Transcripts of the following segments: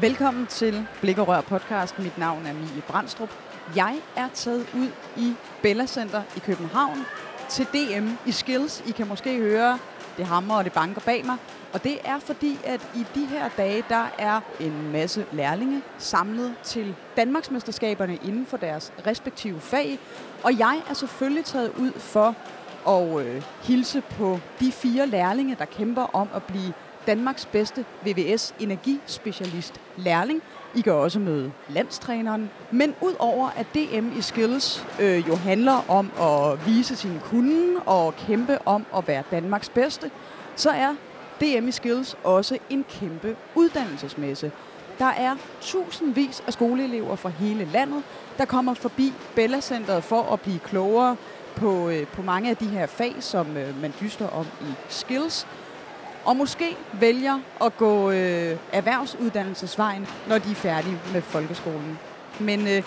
Velkommen til Blik og Rør podcast. Mit navn er Mie Brandstrup. Jeg er taget ud i Bella Center i København til DM i Skills. I kan måske høre det hammer og det banker bag mig. Og det er fordi, at i de her dage, der er en masse lærlinge samlet til Danmarksmesterskaberne inden for deres respektive fag. Og jeg er selvfølgelig taget ud for at øh, hilse på de fire lærlinge, der kæmper om at blive Danmarks bedste VVS energispecialist lærling. I kan også møde landstræneren. Men udover at DM i Skills øh, jo handler om at vise sin kunde og kæmpe om at være Danmarks bedste, så er DM i Skills også en kæmpe uddannelsesmesse. Der er tusindvis af skoleelever fra hele landet, der kommer forbi Bella Centeret for at blive klogere på, øh, på mange af de her fag, som øh, man dyster om i Skills og måske vælger at gå øh, erhvervsuddannelsesvejen, når de er færdige med folkeskolen. Men øh,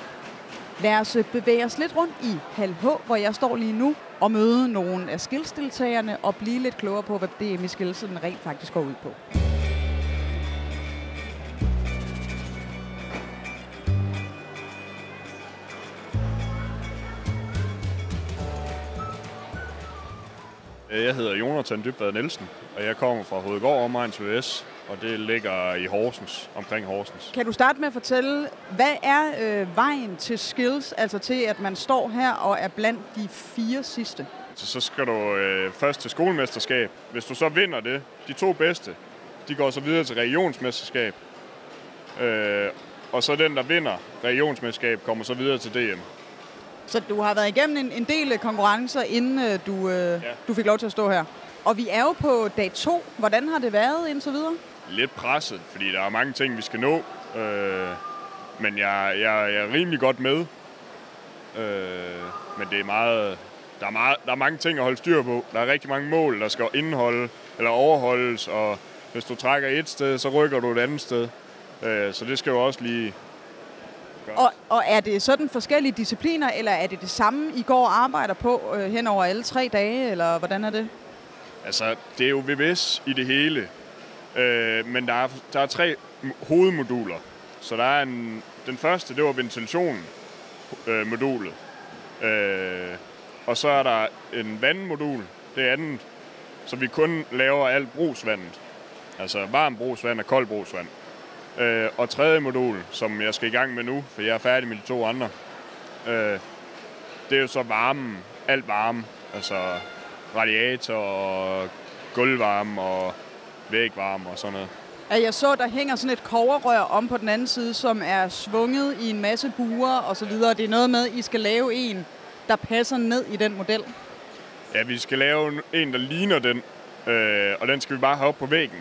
lad os øh, bevæge os lidt rundt i Hal H, hvor jeg står lige nu, og møde nogle af skilsdeltagerne og blive lidt klogere på, hvad DM i skillsen rent faktisk går ud på. Jeg hedder Jonathan Dybvad Nielsen, og jeg kommer fra Hovedgård Omegns VS, og det ligger i Horsens, omkring Horsens. Kan du starte med at fortælle, hvad er øh, vejen til skills, altså til at man står her og er blandt de fire sidste? Så, så skal du øh, først til skolemesterskab. Hvis du så vinder det, de to bedste, de går så videre til regionsmesterskab. Øh, og så den, der vinder regionsmesterskab, kommer så videre til DM. Så du har været igennem en, en del konkurrencer, inden øh, du, øh, ja. du fik lov til at stå her. Og vi er jo på dag to. Hvordan har det været indtil videre? Lidt presset, fordi der er mange ting, vi skal nå. Øh, men jeg, jeg, jeg er rimelig godt med. Øh, men det er meget, der, er meget, der er mange ting at holde styr på. Der er rigtig mange mål, der skal indeholde eller overholdes. Og hvis du trækker et sted, så rykker du et andet sted. Øh, så det skal jo også lige og, og er det sådan forskellige discipliner, eller er det det samme, I går og arbejder på øh, hen over alle tre dage, eller hvordan er det? Altså, det er jo VVS i det hele. Øh, men der er, der er tre hovedmoduler. Så der er en, den første, det var ventilationen øh. Øh, og så er der en vandmodul, det andet, så vi kun laver alt brugsvandet. Altså varm brugsvand og kold brugsvand. Øh, og tredje modul, som jeg skal i gang med nu, for jeg er færdig med de to andre, øh, det er jo så varmen, alt varme. Altså radiator og gulvvarme og vægvarme og sådan noget. Ja, jeg så, der hænger sådan et koverrør om på den anden side, som er svunget i en masse buer og så videre. Det er noget med, at I skal lave en, der passer ned i den model. Ja, vi skal lave en, der ligner den, øh, og den skal vi bare have op på væggen.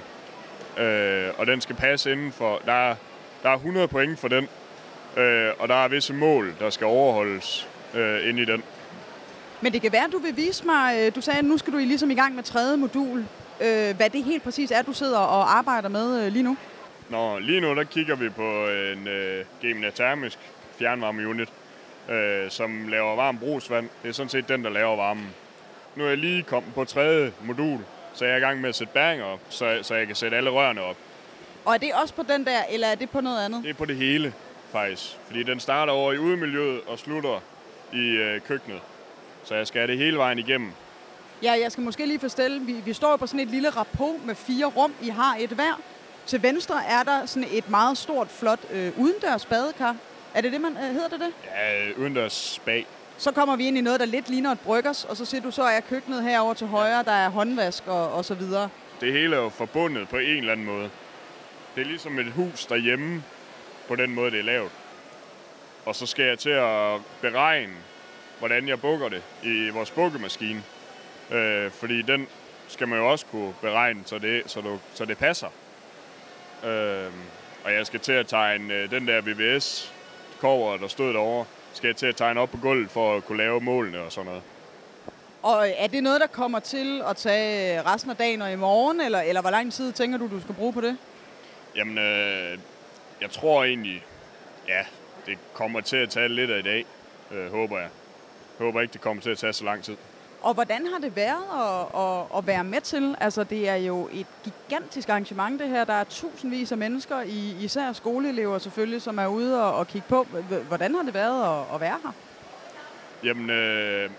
Øh, og den skal passe inden for... Der er, der er 100 point for den, øh, og der er visse mål, der skal overholdes øh, inde i den. Men det kan være, du vil vise mig... Øh, du sagde, at nu skal du ligesom i gang med tredje modul. Øh, hvad det helt præcis er, du sidder og arbejder med øh, lige nu? Nå, lige nu der kigger vi på en øh, Gemini Termisk fjernvarmeunit, øh, som laver varm brugsvand. Det er sådan set den, der laver varmen. Nu er jeg lige kommet på tredje modul, så jeg er i gang med at sætte bæringer op, så, så jeg kan sætte alle rørene op. Og er det også på den der, eller er det på noget andet? Det er på det hele, faktisk. Fordi den starter over i udemiljøet og slutter i øh, køkkenet. Så jeg skal have det hele vejen igennem. Ja, jeg skal måske lige forstille. Vi, vi står på sådan et lille rapport med fire rum. I har et hver. Til venstre er der sådan et meget stort, flot øh, udendørs badekar. Er det det, man øh, hedder det det? Ja, udendørs bag. Så kommer vi ind i noget, der lidt ligner et bryggers, og så ser du, så er køkkenet herover til højre, der er håndvask og, og så videre. Det hele er jo forbundet på en eller anden måde. Det er ligesom et hus derhjemme, på den måde, det er lavet. Og så skal jeg til at beregne, hvordan jeg bukker det i vores bukkemaskine. Øh, fordi den skal man jo også kunne beregne, så det, så du, så det passer. Øh, og jeg skal til at tegne øh, den der VVS kover, der stod derovre, skal til at tegne op på gulvet for at kunne lave målene og sådan noget. Og er det noget, der kommer til at tage resten af dagen og i morgen, eller, eller hvor lang tid tænker du, du skal bruge på det? Jamen, øh, jeg tror egentlig, ja, det kommer til at tage lidt af i dag, øh, håber jeg. Jeg håber ikke, det kommer til at tage så lang tid. Og hvordan har det været at, at, at være med til? Altså, det er jo et gigantisk arrangement, det her. Der er tusindvis af mennesker, især skoleelever selvfølgelig, som er ude og, og kigge på. Hvordan har det været at, at være her? Jamen, øh,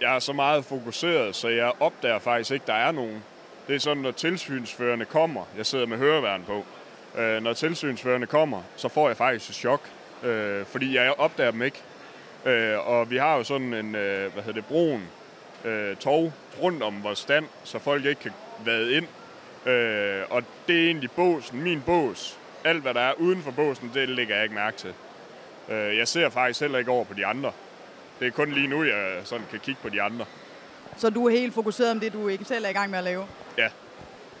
jeg er så meget fokuseret, så jeg opdager faktisk ikke, der er nogen. Det er sådan, når tilsynsførende kommer, jeg sidder med høreværn på, øh, når tilsynsførende kommer, så får jeg faktisk et chok, øh, fordi jeg opdager dem ikke. Øh, og vi har jo sådan en, øh, hvad hedder det, broen, øh, tog rundt om vores stand, så folk ikke kan vade ind. Øh, og det er egentlig båsen, min bås. Alt, hvad der er uden for båsen, det lægger jeg ikke mærke til. Øh, jeg ser faktisk heller ikke over på de andre. Det er kun lige nu, jeg sådan kan kigge på de andre. Så du er helt fokuseret om det, du ikke selv er i gang med at lave? Ja,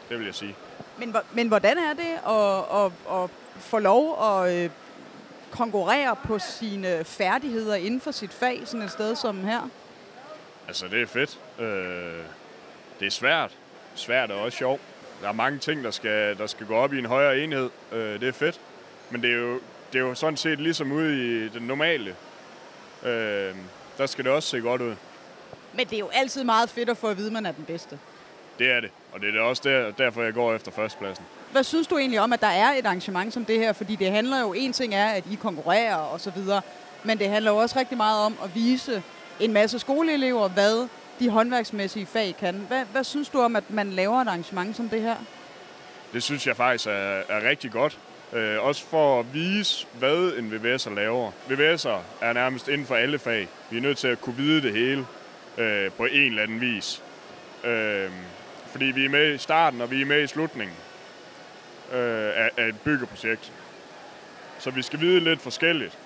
det vil jeg sige. Men, men hvordan er det at, at, at få lov at øh, konkurrere på sine færdigheder inden for sit fag, sådan et sted som her? Altså, det er fedt. Øh, det er svært. Svært og også sjovt. Der er mange ting, der skal, der skal gå op i en højere enhed. Øh, det er fedt. Men det er, jo, det er jo sådan set ligesom ude i den normale. Øh, der skal det også se godt ud. Men det er jo altid meget fedt at få at vide, at man er den bedste. Det er det, og det er også der, derfor, jeg går efter førstepladsen. Hvad synes du egentlig om, at der er et arrangement som det her? Fordi det handler jo, en ting er, at I konkurrerer og så videre, men det handler jo også rigtig meget om at vise en masse skoleelever, hvad de håndværksmæssige fag kan. Hvad, hvad synes du om, at man laver et arrangement som det her? Det synes jeg faktisk er, er rigtig godt. Øh, også for at vise, hvad en VVS'er laver. VVS'er er nærmest inden for alle fag. Vi er nødt til at kunne vide det hele øh, på en eller anden vis. Øh, fordi vi er med i starten, og vi er med i slutningen øh, af, af et byggeprojekt. Så vi skal vide lidt forskelligt.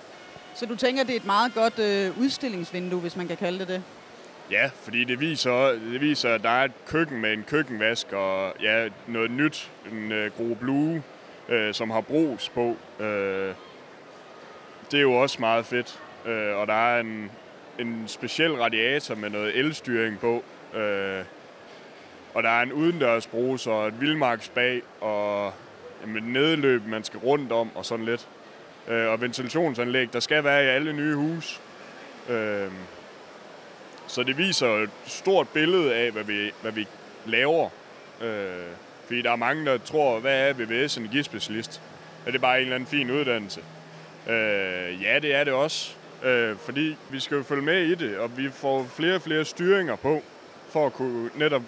Så du tænker, det er et meget godt øh, udstillingsvindue, hvis man kan kalde det det? Ja, fordi det viser, det viser, at der er et køkken med en køkkenvask og ja, noget nyt, en øh, grå blue, øh, som har brus på. Øh, det er jo også meget fedt. Øh, og der er en, en speciel radiator med noget elstyring på. Øh, og der er en udendørs brus og et vildmarksbag og med nedløb, man skal rundt om og sådan lidt. Øh, og ventilationsanlæg, der skal være i alle nye hus. Øh, så det viser et stort billede af, hvad vi, hvad vi laver. Øh, fordi der er mange, der tror, hvad er VVS energispecialist? Er det bare en eller anden fin uddannelse? Øh, ja, det er det også. Øh, fordi vi skal jo følge med i det, og vi får flere og flere styringer på, for at kunne netop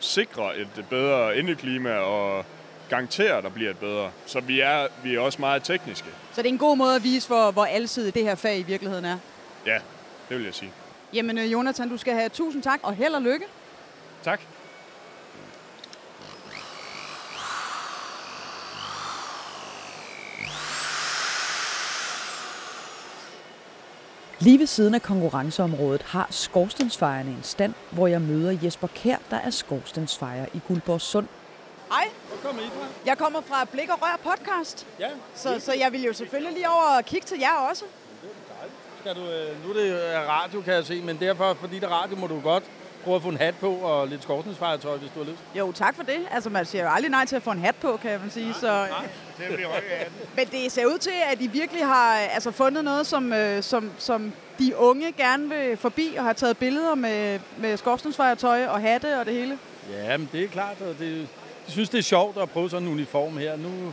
sikre et bedre indeklima og garantere, at der bliver et bedre. Så vi er, vi er også meget tekniske. Så det er en god måde at vise, hvor, hvor alsidigt det her fag i virkeligheden er? Ja, det vil jeg sige. Jamen, øh, Jonathan, du skal have tusind tak, og held og lykke. Tak. Lige ved siden af konkurrenceområdet har skorstensfejerne en stand, hvor jeg møder Jesper Kær, der er skorstensfejer i Guldborg Sund. Hej. Kommer I fra? Jeg kommer fra Blik og Rør podcast. Ja. Så, så jeg vil jo selvfølgelig lige over og kigge til jer også. Det er dejligt. Skal du, øh, nu er det øh, radio, kan jeg se, men derfor, fordi det er radio, må du godt prøve at få en hat på og lidt skorstensfejertøj, hvis du har lyst. Jo, tak for det. Altså, man siger jo aldrig nej til at få en hat på, kan man sige. Nej, så, nej, det bliver Men det ser ud til, at I virkelig har altså, fundet noget, som, øh, som, som de unge gerne vil forbi, og har taget billeder med, med skorstensfejertøj og hatte og det hele. Ja, men det er klart, og det, jeg synes, det er sjovt at prøve sådan en uniform her. Nu,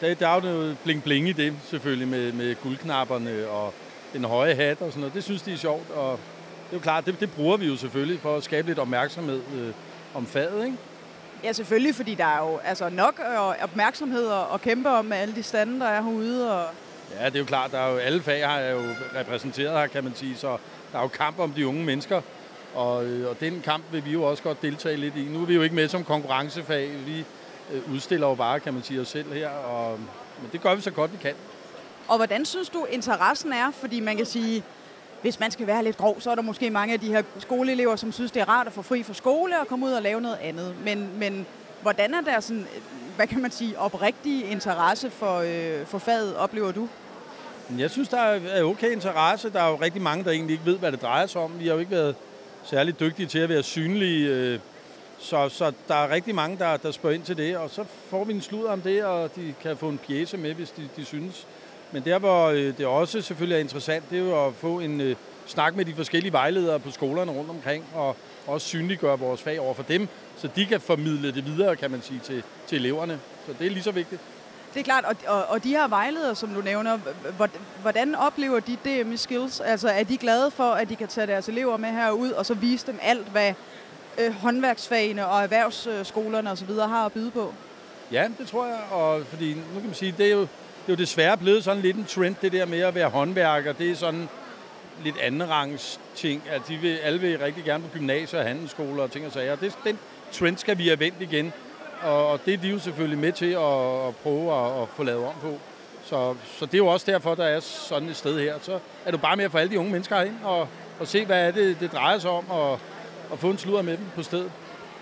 der, der er jo noget bling-bling i det, selvfølgelig, med, med guldknapperne og den høje hat og sådan noget. Det synes de er sjovt, og det er jo klart, det, det bruger vi jo selvfølgelig for at skabe lidt opmærksomhed øh, om faget, ikke? Ja, selvfølgelig, fordi der er jo altså, nok øh, opmærksomhed at kæmpe om med alle de stande, der er herude. Og... Ja, det er jo klart, der er jo, alle fag har jo repræsenteret her, kan man sige, så der er jo kamp om de unge mennesker, og, øh, og den kamp vil vi jo også godt deltage lidt i. Nu er vi jo ikke med som konkurrencefag, vi øh, udstiller jo bare, kan man sige, os selv her, og, men det gør vi så godt vi kan. Og hvordan synes du, interessen er? Fordi man kan sige, hvis man skal være lidt grov, så er der måske mange af de her skoleelever, som synes, det er rart at få fri fra skole og komme ud og lave noget andet. Men, men hvordan er der sådan, hvad kan man sige, oprigtig interesse for, øh, for faget, oplever du? Jeg synes, der er okay interesse. Der er jo rigtig mange, der egentlig ikke ved, hvad det drejer sig om. Vi har jo ikke været særlig dygtige til at være synlige. Øh, så, så der er rigtig mange, der, der spørger ind til det, og så får vi en slud om det, og de kan få en pjæse med, hvis de, de synes. Men der, hvor øh, det også selvfølgelig er interessant, det er jo at få en, øh, snak med de forskellige vejledere på skolerne rundt omkring, og også synliggøre vores fag over for dem, så de kan formidle det videre, kan man sige, til, til eleverne. Så det er lige så vigtigt. Det er klart, og, og, og de her vejledere, som du nævner, hvordan oplever de DM i Skills? Altså er de glade for, at de kan tage deres elever med herud, og så vise dem alt, hvad øh, håndværksfagene og erhvervsskolerne osv. har at byde på? Ja, det tror jeg, og fordi nu kan man sige, det er jo, det er jo desværre blevet sådan lidt en trend, det der med at være håndværker. Det er sådan lidt rangs ting. At de vil, alle vil rigtig gerne på gymnasier og handelsskoler og ting og sager. Det, den trend skal vi have vendt igen. Og, det er de jo selvfølgelig med til at, at prøve at, at få lavet om på. Så, så det er jo også derfor, der er sådan et sted her. Så er du bare med at få alle de unge mennesker ind og, og se, hvad er det, det drejer sig om, og, og få en sludder med dem på stedet.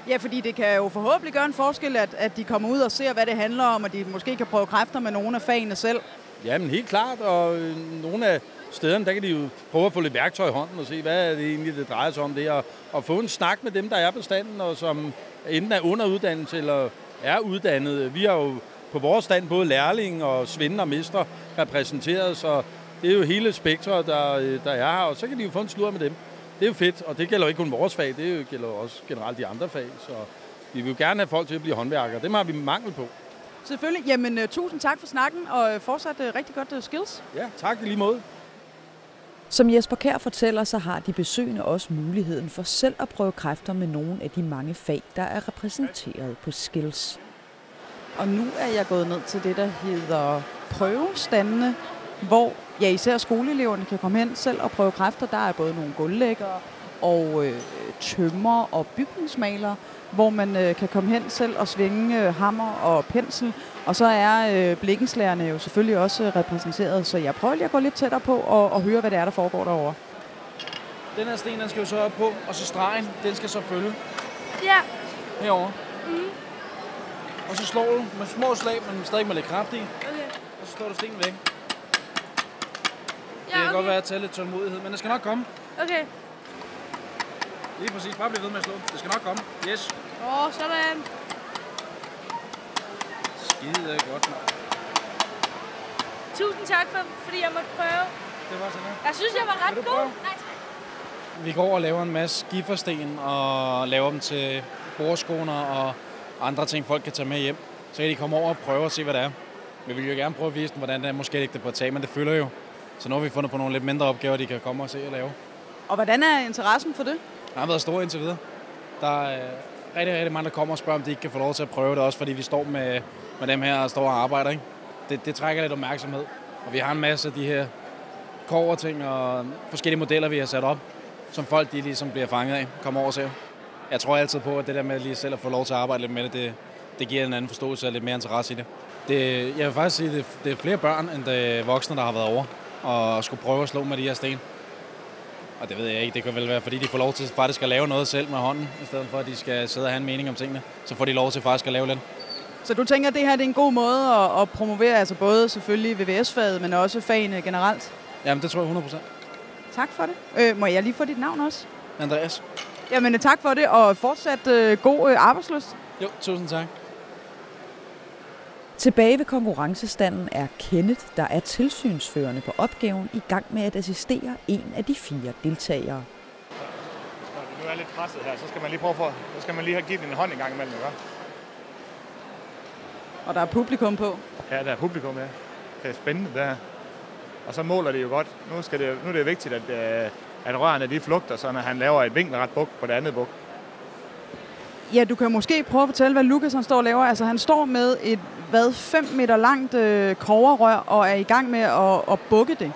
Ja, fordi det kan jo forhåbentlig gøre en forskel, at, at de kommer ud og ser, hvad det handler om, og de måske kan prøve kræfter med nogle af fagene selv. Jamen helt klart, og øh, nogle af stederne, der kan de jo prøve at få lidt værktøj i hånden og se, hvad er det egentlig, det drejer sig om det, og, og få en snak med dem, der er på standen, og som enten er under uddannelse eller er uddannet. Vi har jo på vores stand både lærling og svinde og mester repræsenteret, så det er jo hele spektret, der, øh, der er her, og så kan de jo få en slur med dem. Det er jo fedt, og det gælder ikke kun vores fag, det gælder også generelt de andre fag, så vi vil jo gerne have folk til at blive håndværkere. Dem har vi mangel på. Selvfølgelig. Jamen, uh, tusind tak for snakken, og fortsat uh, rigtig godt uh, skills. Ja, tak i lige måde. Som Jesper Kær fortæller, så har de besøgende også muligheden for selv at prøve kræfter med nogle af de mange fag, der er repræsenteret på Skills. Og nu er jeg gået ned til det, der hedder prøvestandene, hvor ja, især skoleeleverne kan komme hen selv og prøve kræfter. Der er både nogle gulvlæggere og øh, tømmer og bygningsmalere, hvor man øh, kan komme hen selv og svinge øh, hammer og pensel. Og så er øh, blikkenslærerne jo selvfølgelig også øh, repræsenteret, så jeg prøver lige at gå lidt tættere på og, og høre, hvad det er, der foregår derovre. Den her sten, den skal jo så op på, og så stregen, den skal så følge. Ja. Herovre. Mm. Og så slår du med små slag, men stadig med lidt kraft i. Okay. Og så slår du stenen væk. Ja, det kan okay. godt være at tage lidt tålmodighed, men det skal nok komme. Okay. Lige præcis. Bare bliv ved med at slå. Det skal nok komme. Yes. Åh, oh, sådan. Skide godt, mand. Tusind tak, for, fordi jeg måtte prøve. Det var sådan. Jeg synes, jeg var ret god. Nej, tak. Vi går og laver en masse gifersten og laver dem til bordskoner og andre ting, folk kan tage med hjem. Så kan de komme over og prøve at se, hvad det er. Vi vil jo gerne prøve at vise dem, hvordan det er måske ikke det på tag, men det følger jo. Så nu har vi fundet på nogle lidt mindre opgaver, de kan komme og se og lave. Og hvordan er interessen for det? Har været stor indtil videre. Der er øh, rigtig, rigtig mange, der kommer og spørger, om de ikke kan få lov til at prøve det, også fordi vi står med, med dem her og står og arbejder. Ikke? Det, det trækker lidt opmærksomhed. Og vi har en masse af de her ting og forskellige modeller, vi har sat op, som folk de ligesom bliver fanget af, kommer over og ser. Jeg tror altid på, at det der med lige selv at få lov til at arbejde lidt med det, det, det giver en anden forståelse og lidt mere interesse i det. det jeg vil faktisk sige, at det, det er flere børn, end det voksne, der har været over og skulle prøve at slå med de her sten. Og det ved jeg ikke, det kan vel være, fordi de får lov til faktisk at lave noget selv med hånden, i stedet for at de skal sidde og have en mening om tingene. Så får de lov til faktisk at lave lidt. Så du tænker, at det her det er en god måde at, at promovere altså både selvfølgelig VVS-faget, men også fagene generelt? Jamen, det tror jeg 100%. Tak for det. Øh, må jeg lige få dit navn også? Andreas? Jamen øh, tak for det, og fortsat øh, god øh, arbejdsløst. Jo, tusind tak. Tilbage ved konkurrencestanden er Kenneth, der er tilsynsførende på opgaven, i gang med at assistere en af de fire deltagere. Når det nu er lidt presset her, så skal man lige prøve for, så skal man lige have givet en hånd en gang imellem, ikke? Og der er publikum på. Ja, der er publikum, ja. Det er spændende, det her. Og så måler det jo godt. Nu, skal det, nu er det vigtigt, at, øh, at rørene de flugter, så når han laver et vinkelret buk på det andet buk. Ja, du kan måske prøve at fortælle, hvad Lukas han står og laver. Altså, han står med et, hvad, 5 meter langt øh, koverrør og er i gang med at, at bukke det.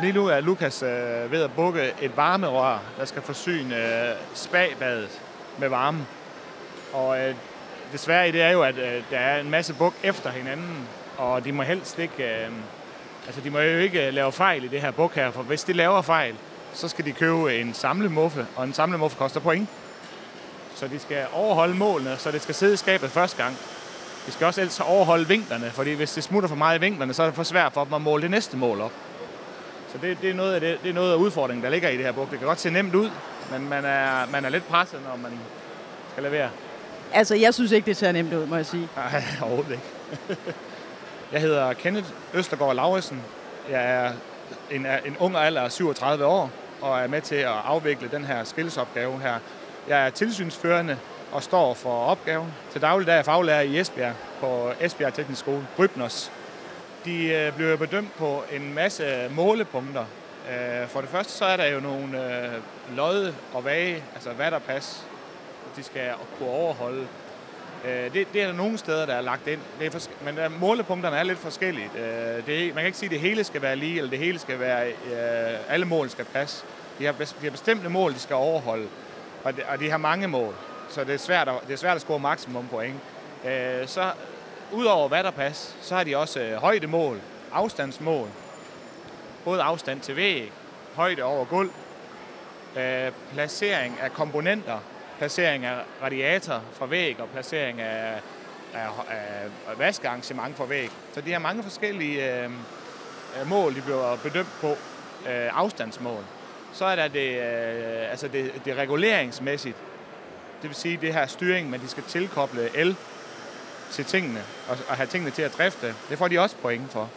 Lige nu er Lukas øh, ved at bukke et varmerør, der skal forsyne øh, spagbadet med varme. Og øh, desværre i det er jo, at øh, der er en masse buk efter hinanden, og de må helst ikke, øh, altså de må jo ikke øh, lave fejl i det her buk her, for hvis de laver fejl, så skal de købe en samlemuffe, og en samlemuffe koster point. Så de skal overholde målene, så det skal sidde i skabet første gang. De skal også ellers overholde vinklerne, fordi hvis det smutter for meget i vinklerne, så er det for svært for dem at måle det næste mål op. Så det, det, er noget af det, det er noget af udfordringen, der ligger i det her buk. Det kan godt se nemt ud, men man er, man er lidt presset, når man skal levere. Altså, jeg synes ikke, det ser nemt ud, må jeg sige. Nej, overhovedet ikke. jeg hedder Kenneth Østergaard Lauritsen. Jeg er en, en ung alder af 37 år. og er med til at afvikle den her skillsopgave her. Jeg er tilsynsførende og står for opgaven. Til daglig der er jeg faglærer i Esbjerg på Esbjerg Teknisk Skole, Brybners. De øh, bliver bedømt på en masse målepunkter. Øh, for det første så er der jo nogle øh, lodde og vage, altså hvad der vatterpas, de skal kunne overholde. Det, det er der nogle steder, der er lagt ind, det er forske- men der, målepunkterne er lidt forskellige. Det er, man kan ikke sige, at det hele skal være lige, eller det hele skal være, alle mål skal passe. De har, de har bestemte mål, de skal overholde, og de, og de har mange mål, så det er svært at, det er svært at score maksimum point. Øh, Så udover vatterpas, så har de også øh, højdemål, afstandsmål, både afstand til væg, højde over gulv, øh, placering af komponenter, placering af radiator fra væg og placering af, af, af vaskearrangement fra væg. Så de har mange forskellige øh, øh, mål, de bliver bedømt på. Øh, afstandsmål. Så er der det, øh, altså det, det reguleringsmæssigt. Det vil sige det her styring, men de skal tilkoble el til tingene og, og have tingene til at drifte. Det får de også point for.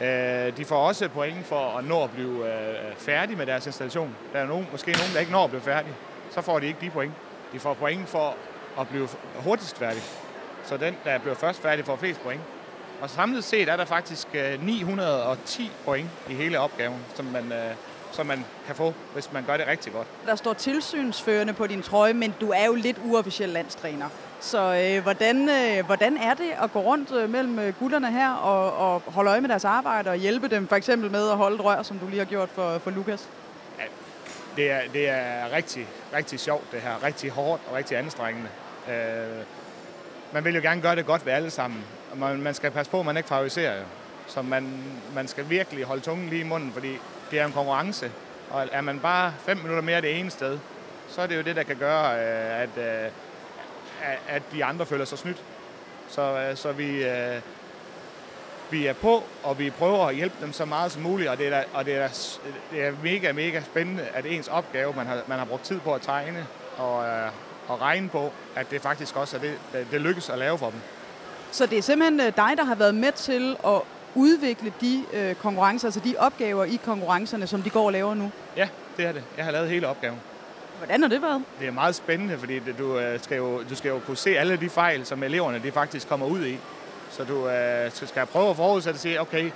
Øh, de får også point for at nå at blive øh, færdige med deres installation. Der er nogen, måske nogen, der ikke når at blive færdige. Så får de ikke de point. De får point for at blive hurtigst færdig. Så den, der bliver først færdig, får flest point. Og samlet set er der faktisk øh, 910 point i hele opgaven, som man, øh, som man kan få, hvis man gør det rigtig godt. Der står tilsynsførende på din trøje, men du er jo lidt uofficiel landstræner. Så øh, hvordan, øh, hvordan er det at gå rundt øh, mellem øh, gutterne her og, og holde øje med deres arbejde og hjælpe dem for eksempel med at holde et rør, som du lige har gjort for, for Lukas? Det er, det er rigtig, rigtig sjovt det her. Rigtig hårdt og rigtig anstrengende. Øh, man vil jo gerne gøre det godt ved alle sammen. Man, man skal passe på, at man ikke favoriserer. Jo. Så man, man skal virkelig holde tungen lige i munden, fordi det er en konkurrence. Og er man bare fem minutter mere det ene sted, så er det jo det, der kan gøre, øh, at, øh, at- at de andre føler sig snydt. Så, øh, så vi, vi er på, og vi prøver at hjælpe dem så meget som muligt, og det er, da, og det er, da det er mega, mega spændende, at ens opgave, man har, man har brugt tid på at tegne og, og regne på, at det faktisk også er det, det, det lykkes at lave for dem. Så det er simpelthen øh, dig, der har været med til at udvikle de øh, konkurrencer, altså de opgaver i konkurrencerne, som de går og laver nu. Ja, det er det. Jeg har lavet hele opgaven. Hvordan har det været? Det er meget spændende, fordi du, øh, skal jo, du skal jo kunne se alle de fejl, som eleverne de faktisk kommer ud i. Så du øh, skal prøve at forudsætte og sige, okay, øh,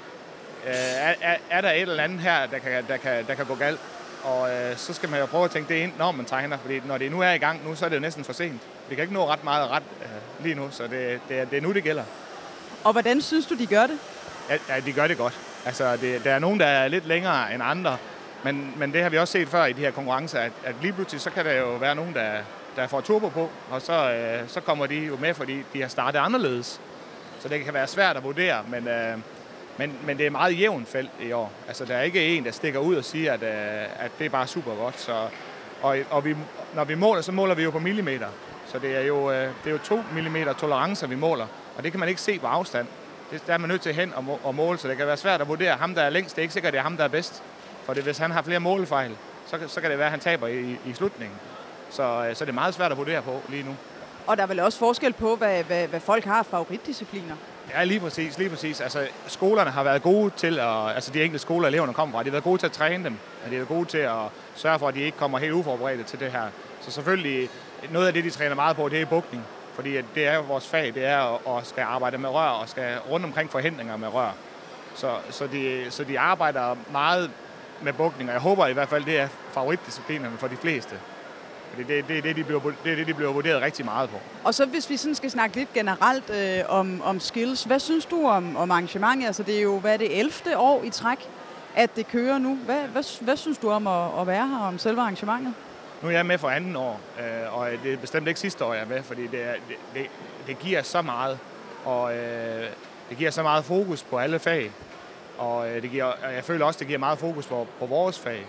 er, er, er der et eller andet her, der kan, der kan, der kan gå galt? Og øh, så skal man jo prøve at tænke det ind, når man tegner, fordi når det nu er i gang nu, så er det jo næsten for sent. Vi kan ikke nå ret meget ret øh, lige nu, så det, det, er, det er nu, det gælder. Og hvordan synes du, de gør det? Ja, ja de gør det godt. Altså, det, der er nogen, der er lidt længere end andre, men, men det har vi også set før i de her konkurrencer, at, at lige pludselig, så kan der jo være nogen, der, der får turbo på, og så, øh, så kommer de jo med, fordi de har startet anderledes. Så det kan være svært at vurdere, men, øh, men, men det er meget jævnt felt i år. Altså, der er ikke en, der stikker ud og siger, at, øh, at det er bare super godt. Så, og og vi, når vi måler, så måler vi jo på millimeter. Så det er jo, øh, det er jo 2 mm tolerancer, vi måler, og det kan man ikke se på afstand. Det, der er man nødt til hen og, og måle, så det kan være svært at vurdere ham, der er længst. Det er ikke sikkert, at det er ham, der er bedst. For det, hvis han har flere målefejl, så, kan- så kan det være, at han taber i, i slutningen. Så, øh, så det er meget svært at vurdere på lige nu. Og der er vel også forskel på, hvad, hvad, hvad folk har favoritdiscipliner. Ja, lige præcis, lige præcis. Altså, skolerne har været gode til at, altså de enkelte skoler, eleverne kommer fra, de har været gode til at træne dem. Og de har været gode til at sørge for, at de ikke kommer helt uforberedte til det her. Så selvfølgelig, noget af det, de træner meget på, det er bukning. Fordi at det er vores fag, det er at, at skal arbejde med rør og skal rundt omkring forhindringer med rør. Så, så, de, så de arbejder meget med bukning, og jeg håber i hvert fald, det er favoritdisciplinerne for de fleste. Fordi det, det, er det, de bliver, det er det, de bliver vurderet rigtig meget på. Og så hvis vi sådan skal snakke lidt generelt øh, om, om skills, hvad synes du om, om arrangementet? Altså det er jo, hvad er det, 11. år i træk, at det kører nu. Hvad, hvad, hvad synes du om at, at være her, om selve arrangementet? Nu er jeg med for anden år, øh, og det er bestemt ikke sidste år, jeg er med, fordi det, er, det, det, det giver så meget, og øh, det giver så meget fokus på alle fag. Og øh, det giver, og jeg føler også, det giver meget fokus på, på vores fag.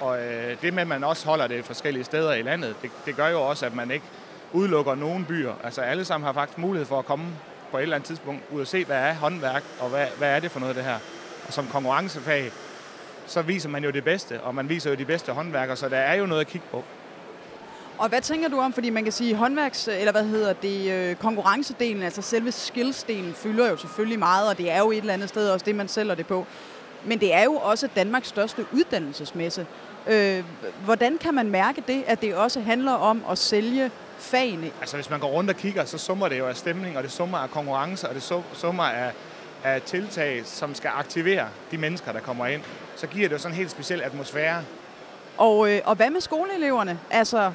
Og øh, det med, at man også holder det forskellige steder i landet, det, det gør jo også, at man ikke udelukker nogen byer. Altså alle sammen har faktisk mulighed for at komme på et eller andet tidspunkt ud og se, hvad er håndværk, og hvad, hvad er det for noget det her. Og som konkurrencefag, så viser man jo det bedste, og man viser jo de bedste håndværkere, så der er jo noget at kigge på. Og hvad tænker du om, fordi man kan sige håndværks, eller hvad hedder det, øh, konkurrencedelen, altså selve skillsdelen, fylder jo selvfølgelig meget, og det er jo et eller andet sted også det, man sælger det på. Men det er jo også Danmarks største uddannelsesmesse. Øh, hvordan kan man mærke det, at det også handler om at sælge fagene? Altså hvis man går rundt og kigger, så summer det jo af stemning, og det summer af konkurrence, og det su- summer af, af tiltag, som skal aktivere de mennesker, der kommer ind. Så giver det jo sådan en helt speciel atmosfære. Og, øh, og hvad med skoleeleverne? Altså,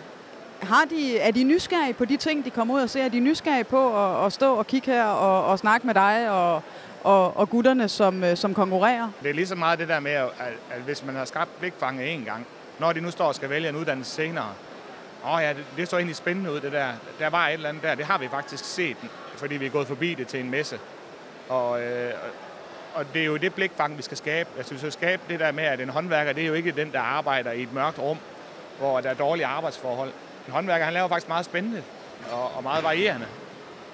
har de, er de nysgerrige på de ting, de kommer ud og ser? Er de nysgerrige på at, at stå og kigge her og, og snakke med dig og, og, og gutterne, som, øh, som konkurrerer? Det er lige så meget det der med, at, at hvis man har skabt blikfanget en gang, når de nu står og skal vælge en uddannelse senere, åh oh ja, det, det så egentlig spændende ud, det der. Der var et eller andet der, det har vi faktisk set, fordi vi er gået forbi det til en messe. Og, øh, og det er jo det blikfang, vi skal skabe. Altså, vi skal skabe det der med, at en håndværker, det er jo ikke den, der arbejder i et mørkt rum, hvor der er dårlige arbejdsforhold. En håndværker, han laver faktisk meget spændende og, og meget varierende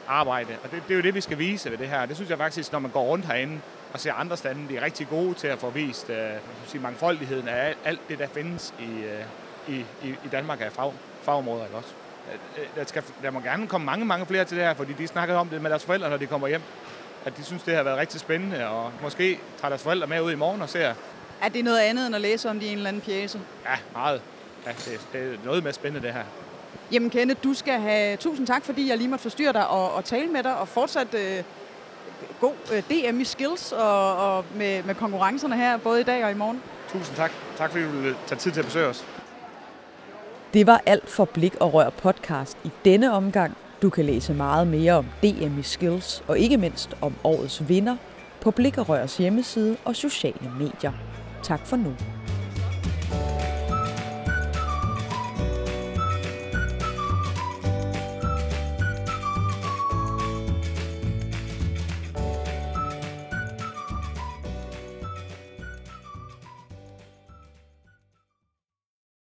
arbejde. Og det, det er jo det, vi skal vise ved det her. Det synes jeg faktisk, når man går rundt herinde og ser andre stande, de er rigtig gode til at få vist øh, sige, mangfoldigheden af alt, alt det, der findes i, øh, i, i, i Danmark af fag, fagområder. Ikke også? Øh, øh, der, skal, der må gerne komme mange, mange flere til det her, fordi de snakker om det med deres forældre, når de kommer hjem. At de synes, det har været rigtig spændende, og måske tager deres forældre med ud i morgen og ser. Er det noget andet end at læse om det i en eller anden pjæse? Ja, meget. Ja, det, det er noget mere spændende, det her. Jamen Kenneth, du skal have tusind tak, fordi jeg lige måtte forstyrre dig og, og tale med dig, og fortsat øh, god øh, DM i skills og, og med, med konkurrencerne her, både i dag og i morgen. Tusind tak. Tak fordi du ville tage tid til at besøge os. Det var alt for Blik og Rør podcast i denne omgang. Du kan læse meget mere om DM i Skills, og ikke mindst om årets vinder, på Blikkerørs hjemmeside og sociale medier. Tak for nu.